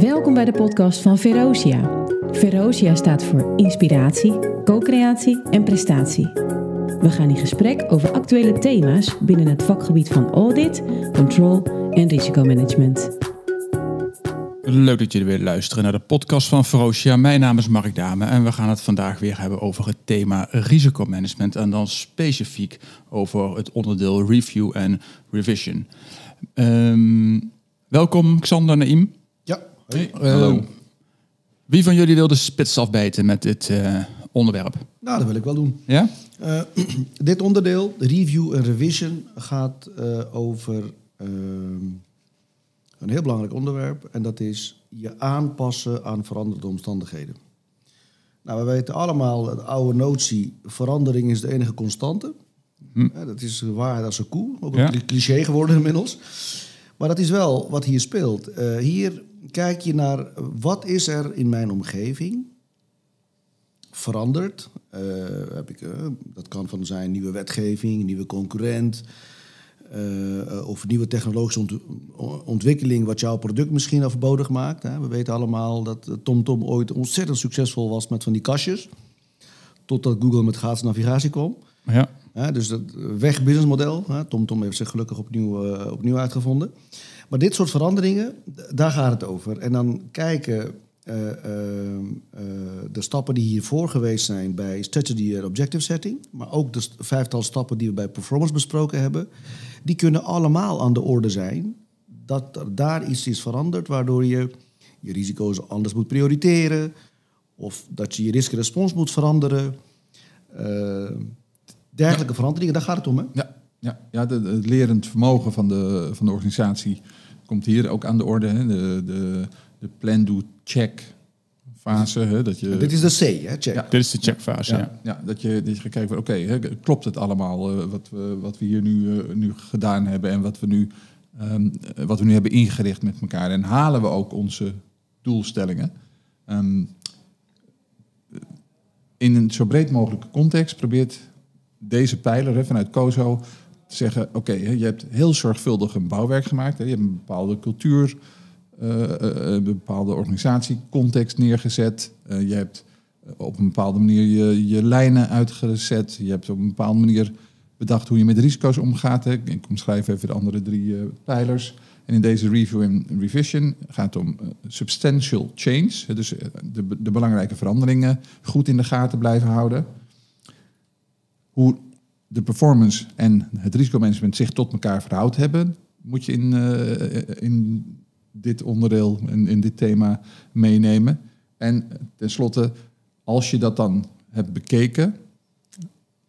Welkom bij de podcast van Verosia. Verosia staat voor inspiratie, co-creatie en prestatie. We gaan in gesprek over actuele thema's binnen het vakgebied van audit, control en risicomanagement. Leuk dat jullie weer luisteren naar de podcast van Verosia. Mijn naam is Mark Dame en we gaan het vandaag weer hebben over het thema risicomanagement. En dan specifiek over het onderdeel review en revision. Ehm, welkom Xander Naim. Hey, hallo. Wie van jullie wil de spits afbijten met dit eh, onderwerp? Nou, dat wil ik wel doen. Ja? Eh, dit onderdeel, de review en revision, gaat eh, over ehm, een heel belangrijk onderwerp. En dat is je aanpassen aan veranderde omstandigheden. Nou, we weten allemaal, de oude notie, verandering is de enige constante. Ja, dat is waar als een koe, ook een Ja. cliché geworden inmiddels. Maar dat is wel wat hier speelt. Eh, hier kijk je naar wat is er in mijn omgeving veranderd. Eh, heb ik, eh, dat kan van zijn nieuwe wetgeving, nieuwe concurrent. eh, of nieuwe technologische ont- ontwikkeling wat jouw product misschien overbodig maakt. Hè. We weten allemaal dat TomTom ooit ontzettend succesvol was met van die kastjes. Totdat Google met gratis navigatie kwam. Ja. Dus dat weg businessmodel. TomTom heeft zich gelukkig opnieuw, opnieuw uitgevonden. Maar dit soort veranderingen, daar gaat het over. En dan kijken eh, eh, eh, de stappen die hiervoor geweest zijn bij strategy en objective setting, maar ook de vijftal stappen die we bij performance besproken hebben, die kunnen allemaal aan de orde zijn. Dat er daar iets is veranderd, waardoor je je risico's anders moet prioriteren, of dat je je risk-respons moet veranderen. Dergelijke veranderingen, daar gaat het om. Hè? Ja, ja, ja de, de- het lerend vermogen van de, van de organisatie komt hier ook aan de orde. Hè. De, de, de plan-do-check fase. Hè, dat je, Dit is de C, hè? Check. Ja. Dit is de checkfase. Ja. ja, ja, dat, je, dat je gaat kijken van oké, hè, klopt het allemaal eh, wat, we, wat we hier nu, eh, nu gedaan hebben en wat we, nu, ehm, eh, wat we nu hebben ingericht met elkaar. En halen we ook onze doelstellingen. Ehm, in een zo breed mogelijke context probeert deze pijler hè, vanuit COSO zeggen: oké, je hebt heel zorgvuldig een bouwwerk gemaakt. Hè, je hebt een bepaalde cultuur, eh, eh, een bepaalde organisatiecontext neergezet. Eh, je hebt op een bepaalde manier je, je lijnen uitgezet. Je hebt op een bepaalde manier bedacht hoe je met risico's omgaat. Hè. Ik omschrijf even de andere drie pijlers. En in deze review en revision gaat het om substantial change. Dus de, de belangrijke veranderingen goed in de gaten blijven houden. Hoe de performance en het risicomanagement zich tot elkaar verhoud hebben, moet je in, eh, in dit onderdeel en in dit thema meenemen. En tenslotte, als je dat dan hebt bekeken,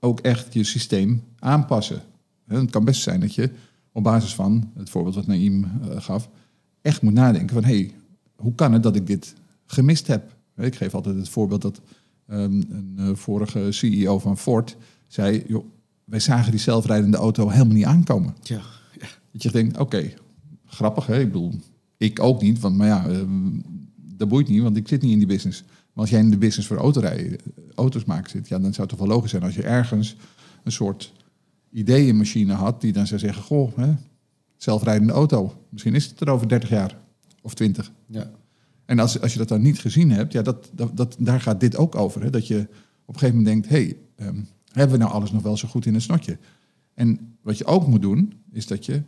ook echt je systeem aanpassen. Het kan best zijn dat je op basis van het voorbeeld wat Naïm eh, gaf, echt moet nadenken van hé, hey, hoe kan het dat ik dit gemist heb? Ik geef altijd het voorbeeld dat ehm, een eh, vorige CEO van Ford zei, joh, wij zagen die zelfrijdende auto helemaal niet aankomen. Tja, Dat je denkt, oké, grappig hè, ik bedoel, ik ook niet, want maar ja, ehm, dat boeit niet, want ik zit niet in die business. Maar als jij in de business voor autorijden, eh, auto's maken zit, ja, dan zou het toch wel logisch zijn als je ergens een soort ideeënmachine had die dan zou zeggen, goh, hè, zelfrijdende auto, misschien is het er over 30 jaar of 20. ja. En als, als je dat dan niet gezien hebt, ja, dat, dat, dat, daar gaat dit ook over. Hè? Dat je op een gegeven moment denkt, hé, hey, ehm, hebben we nou alles nog wel zo goed in het snotje? En wat je ook moet doen, is dat je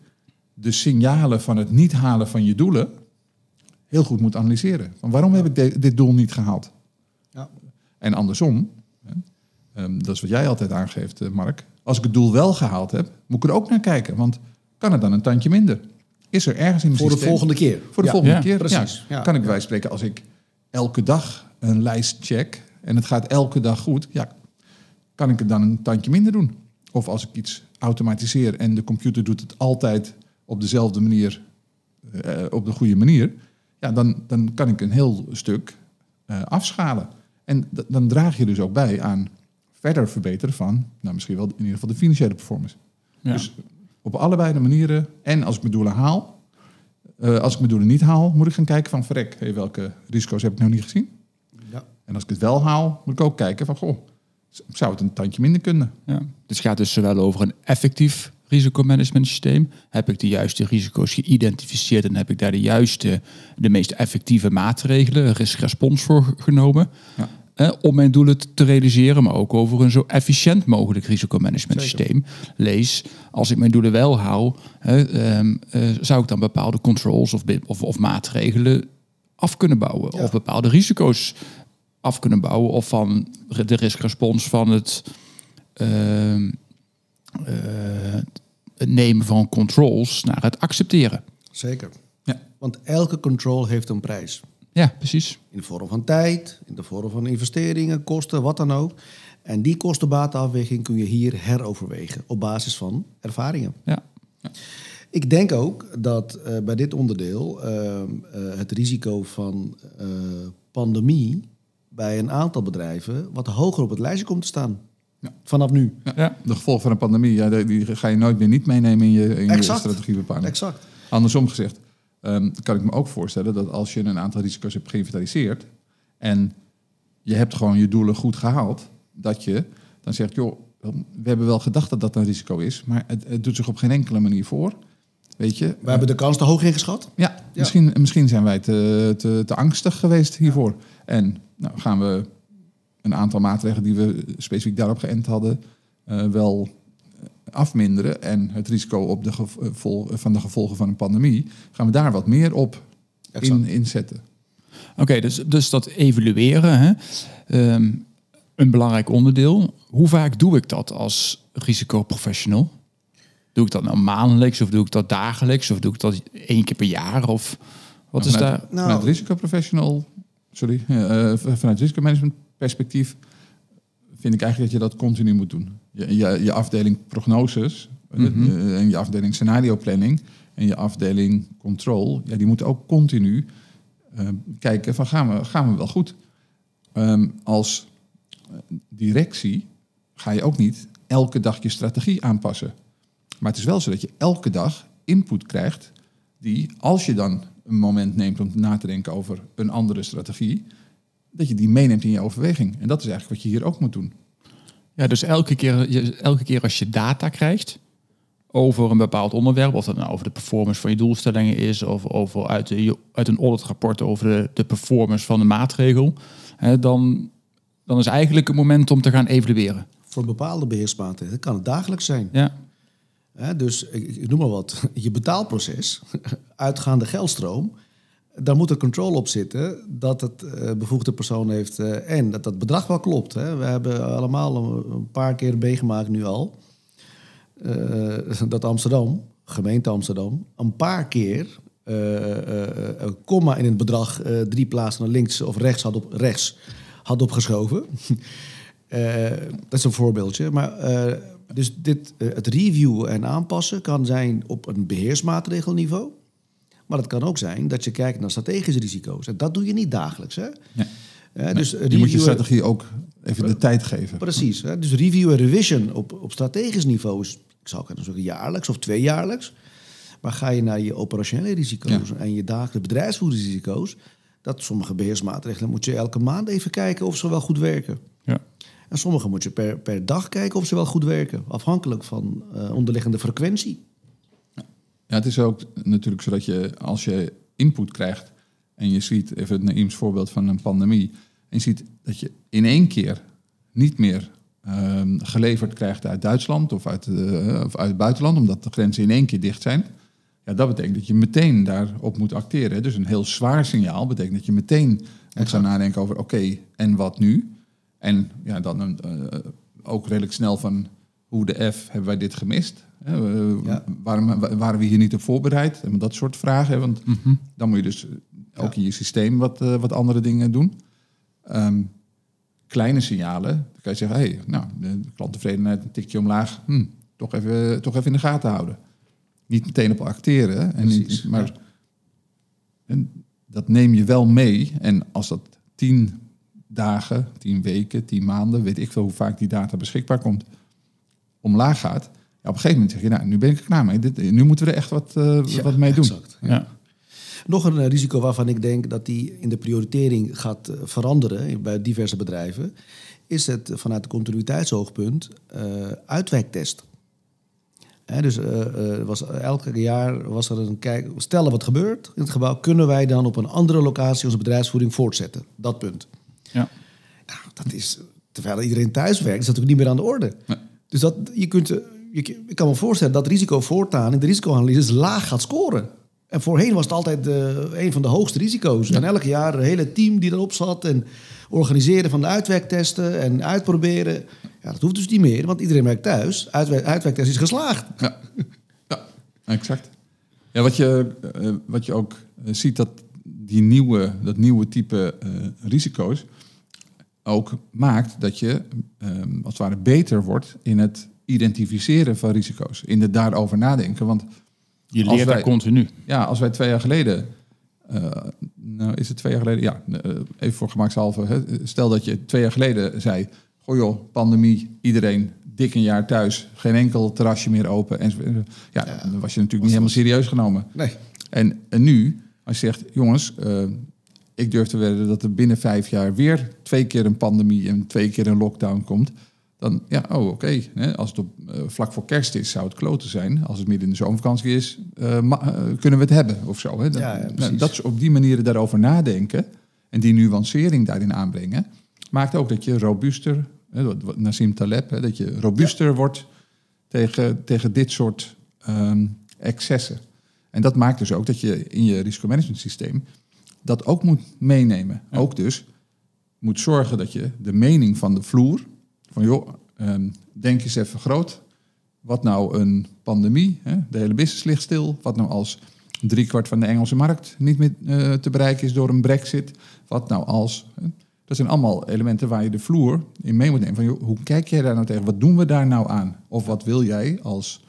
de signalen van het niet halen van je doelen heel goed moet analyseren. Van waarom heb ik de- dit doel niet gehaald? Ja. En andersom, hè, ehm, dat is wat jij altijd aangeeft, eh, Mark. Als ik het doel wel gehaald heb, moet ik er ook naar kijken. Want kan het dan een tandje minder? Is er ergens in mijn Voor de systeem- volgende keer. voor de Ja. volgende Ja, keer. precies. Kan ik bij wijze van spreken, als ik elke dag een lijst check en het gaat elke dag goed, ja, kan ik het dan een tandje minder doen? Of als ik iets automatiseer en de computer doet het altijd op dezelfde manier, eh, op de goede manier, ja, dan, dan kan ik een heel stuk eh, afschalen. En dan draag je dus ook bij aan verder verbeteren van, nou misschien wel in ieder geval de financiële performance. Ja. Dus op allebei de manieren. En als ik mijn doelen haal, eh, als ik mijn doelen niet haal, moet ik gaan kijken van verrek, hey, welke risico's heb ik nou niet gezien? Ja. En als ik het wel haal, moet ik ook kijken van goh, zou het een tandje minder kunnen? Ja. Dus het gaat dus zowel over een effectief risicomanagement systeem? Heb ik de juiste risico's geïdentificeerd en heb ik daar de juiste, de meest effectieve maatregelen, risk-respons voor genomen? Ja. Eh, om mijn doelen te realiseren, maar ook over een zo efficiënt mogelijk risicomanagement systeem. Lees, als ik mijn doelen wel hou, ehm, eh, zou ik dan bepaalde controls of, of, of maatregelen af kunnen bouwen. Ja. Of bepaalde risico's af kunnen bouwen. Of van de riskrespons van het, ehm, eh, het nemen van controls naar het accepteren. Zeker. Ja. Want elke control heeft een prijs. Ja, precies. In de vorm van tijd, in de vorm van investeringen, kosten, wat dan ook. En die kostenbatenafweging kun je hier heroverwegen op basis van ervaringen. Ja. Ik denk ook dat eh, bij dit onderdeel ehm, eh, het risico van eh, pandemie bij een aantal bedrijven wat hoger op het lijstje komt te staan. Ja. Vanaf nu. Ja. De gevolgen van een pandemie, ja, die- ga je nooit meer niet meenemen in je, in je Exact. strategiebepaling. Exact. Andersom gezegd, ehm, kan ik me ook voorstellen dat als je een aantal risico's hebt geïnventariseerd en je hebt gewoon je doelen goed gehaald, dat je dan zegt, joh, we hebben wel gedacht dat dat een risico is, maar het, het doet zich op geen enkele manier voor. Weet je? We hebben de kans te hoog ingeschat. Ja, Misschien, misschien zijn wij te, te, te angstig geweest hiervoor. En nou, gaan we een aantal maatregelen die we specifiek daarop geënt hadden, eh, wel afminderen. En het risico op de gevol- van de gevolgen van een pandemie, gaan we daar wat meer op in, inzetten. Oké, dus, dus dat evalueren, hè, ehm, een belangrijk onderdeel. Hoe vaak doe ik dat als risicoprofessional? Doe ik dat nou maandelijks of doe ik dat dagelijks of doe ik dat één keer per jaar? Of wat is vanuit, daar? Nou- vanuit risicoprofessional, sorry, eh, vanuit risicomanagement perspectief vind ik eigenlijk dat je dat continu moet doen. Je, je, je afdeling prognoses eh, Mhm. en je afdeling scenario planning en je afdeling control, ja, die moeten ook continu kijken van gaan we, gaan we wel goed. Ehm, als directie ga je ook niet elke dag je strategie aanpassen. Maar het is wel zo dat je elke dag input krijgt die, als je dan een moment neemt om na te denken over een andere strategie, dat je die meeneemt in je overweging. En dat is eigenlijk wat je hier ook moet doen. Ja, dus elke keer, je- elke keer als je data krijgt over een bepaald onderwerp, of dat nou over de performance van je doelstellingen is, of over uit, de, uit een auditrapport over de, de performance van de maatregel, hè, dan, dan is eigenlijk het moment om te gaan evalueren. Voor bepaalde beheersmaatregelen kan het dagelijks zijn. Ja, Dus ik, noem maar wat, je betaalproces, uitgaande geldstroom, daar moet een controle op zitten dat het eh, bevoegde persoon heeft eh, en dat dat bedrag wel klopt. We hebben allemaal een, paar keer meegemaakt nu al eh, dat Amsterdam, gemeente Amsterdam, een paar keer een komma in het bedrag drie plaatsen naar links of rechts had, op, rechts had opgeschoven. Dat is een voorbeeldje. Maar, dus dit, eh, het reviewen en aanpassen kan zijn op een beheersmaatregelniveau. Maar het kan ook zijn dat je kijkt naar strategische risico's. En dat doe je niet dagelijks. Hè? Eh, dus je moet je strategie ook even de tijd geven. Precies. Hè? Dus review en revision op, op strategisch niveau is, ik zou kunnen zeggen, jaarlijks of tweejaarlijks. Maar ga je naar je operationele risico's en je dagelijkse bedrijfsvoeringsrisico's, dat sommige beheersmaatregelen moet je elke maand even kijken of ze wel goed werken. ja. En sommige moet je per, per dag kijken of ze wel goed werken, afhankelijk van eh, onderliggende frequentie. Ja, het is ook natuurlijk zo dat je als je input krijgt en je ziet, even het Naïms voorbeeld van een pandemie, en je ziet dat je in één keer niet meer ehm, geleverd krijgt uit Duitsland of uit, eh, of uit het buitenland, omdat de grenzen in één keer dicht zijn. Ja, dat betekent dat je meteen daarop moet acteren. Dus een heel zwaar signaal betekent dat je meteen moet gaan nadenken over oké, en wat nu? En ja, dan een, eh, ook redelijk snel van hoe de F hebben wij dit gemist? Hè, eh, Ja. waarom wa- waren we hier niet op voorbereid? En dat soort vragen. hè, Want dan moet je dus eh, ook in je systeem wat, eh, wat andere dingen doen. Ehm, kleine signalen, dan kan je zeggen, hey, nou, de klanttevredenheid een tikje omlaag, hm, toch, even, toch even in de gaten houden. Niet meteen op acteren, en niet, maar ja. en dat neem je wel mee. En als dat tien dagen, tien weken, tien maanden, weet ik veel hoe vaak die data beschikbaar komt, omlaag gaat. Ja, op een gegeven moment zeg je, nou, nu ben ik er klaar mee. Dit, nu moeten we er echt wat, eh, Ja, wat mee doen. exact. ja. Nog een eh, risico waarvan ik denk dat die in de prioritering gaat eh, veranderen bij diverse bedrijven, is het vanuit het continuïteitsoogpunt eh uitwijktest. Dus eh, was, elke jaar was er een kijk. Stel er wat gebeurt in het gebouw, kunnen wij dan op een andere locatie onze bedrijfsvoering voortzetten? Dat punt. Ja. Nou, dat is, terwijl iedereen thuis werkt, is dat natuurlijk niet meer aan de orde. Nee. Dus dat, je kunt, eh, je, ik kan me voorstellen dat risico voortaan in de risicoanalyse laag gaat scoren. En voorheen was het altijd de, een van de hoogste risico's. En elk jaar een hele team die erop zat en organiseren van de uitwerktesten en uitproberen. Ja, dat hoeft dus niet meer, want iedereen werkt thuis. Uitwer uitwerktest is geslaagd. Ja, ja exact. Ja, wat, je, eh, wat je ook eh, ziet, dat die nieuwe, dat nieuwe type eh, risico's ook maakt dat je ehm, als het ware beter wordt in het identificeren van risico's. In het daarover nadenken. Want Je leert daar continu. ja, als wij twee jaar geleden. eh, nou, is het twee jaar geleden? Ja, eh, even voor gemakshalve. Hè, stel dat je twee jaar geleden zei: Goh joh, pandemie, iedereen dik een jaar thuis, geen enkel terrasje meer open. En, ja, dan was je natuurlijk niet helemaal serieus genomen. Nee. En, en nu, als je zegt: Jongens, eh, ik durf te wedden dat er binnen vijf jaar weer twee keer een pandemie en twee keer een lockdown komt. Dan, ja, oh, oké. Als het op, eh, vlak voor kerst is, zou het kloten zijn. Als het midden in de zomervakantie is, eh, kunnen we het hebben of zo. Hè? Dat, Ja, nou, dat is op die manieren daarover nadenken en die nuancering daarin aanbrengen, maakt ook dat je robuuster, hè, Nassim Taleb, hè, dat je robuuster wordt tegen, tegen dit soort ehm, excessen. En dat maakt dus ook dat je in je risicomanagement systeem dat ook moet meenemen. Ook dus moet zorgen dat je de mening van de vloer, van joh, ehm, denk eens even groot. Wat nou een pandemie, hè? de hele business ligt stil. Wat nou als driekwart van de Engelse markt niet meer eh, te bereiken is door een brexit. Wat nou als... Hè? Dat zijn allemaal elementen waar je de vloer in mee moet nemen. Van, joh, hoe kijk jij daar nou tegen? Wat doen we daar nou aan? Of wat wil jij als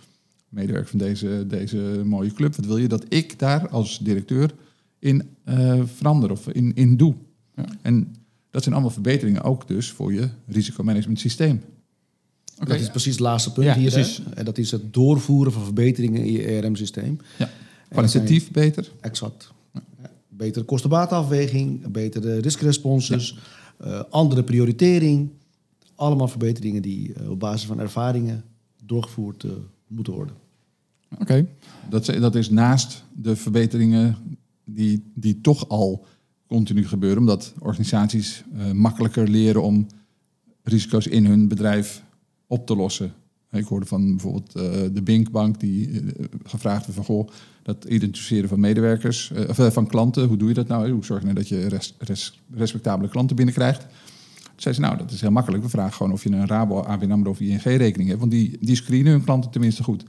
medewerker van deze, deze mooie club... wat wil je dat ik daar als directeur in eh, verander of in, in doe? Ja. En dat zijn allemaal verbeteringen ook dus voor je risicomanagement systeem. Oké. Dat is precies het laatste punt Ja, hier. precies. Hè? En dat is het doorvoeren van verbeteringen in je ERM-systeem. Ja. Kwalitatief beter. Exact. Betere kostenbaatafweging, betere riskresponses, eh, andere prioritering. Allemaal verbeteringen die eh, op basis van ervaringen doorgevoerd eh, moeten worden. Oké. Dat, is- dat is naast de verbeteringen die, die toch al continu gebeuren, omdat organisaties eh, makkelijker leren om risico's in hun bedrijf op te lossen. Ik hoorde van bijvoorbeeld eh, de Binkbank die eh, gevraagd werd van goh, dat identificeren van medewerkers, of van klanten, hoe doe je dat nou? Hoe zorg je nou dat je res- res- respectabele klanten binnenkrijgt? Zei ze, nou, dat is heel makkelijk. We vragen gewoon of je een Rabo, ABN AMRO of ING-rekening hebt. Want die, die screenen hun klanten tenminste goed.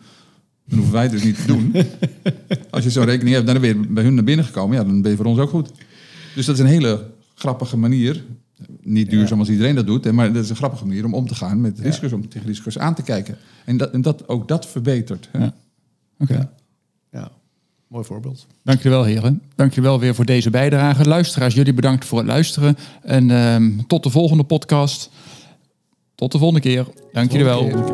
Dan hoeven wij het dus niet te doen. Als je zo'n rekening hebt, dan ben je bij hun naar binnen gekomen. Ja, dan ben je voor ons ook goed. Dus dat is een hele grappige manier. Niet duurzaam als iedereen dat doet, maar dat is een grappige manier om om te gaan met risico's, om tegen risico's aan te kijken. En, dat, en dat, ook dat verbetert. Hè? Ja. Oké. Ja, Mooi voorbeeld. Dankjewel heren. Dankjewel weer voor deze bijdrage. Luisteraars, jullie bedankt voor het luisteren. En ehm, tot de volgende podcast. Tot de volgende keer. Dank jullie wel.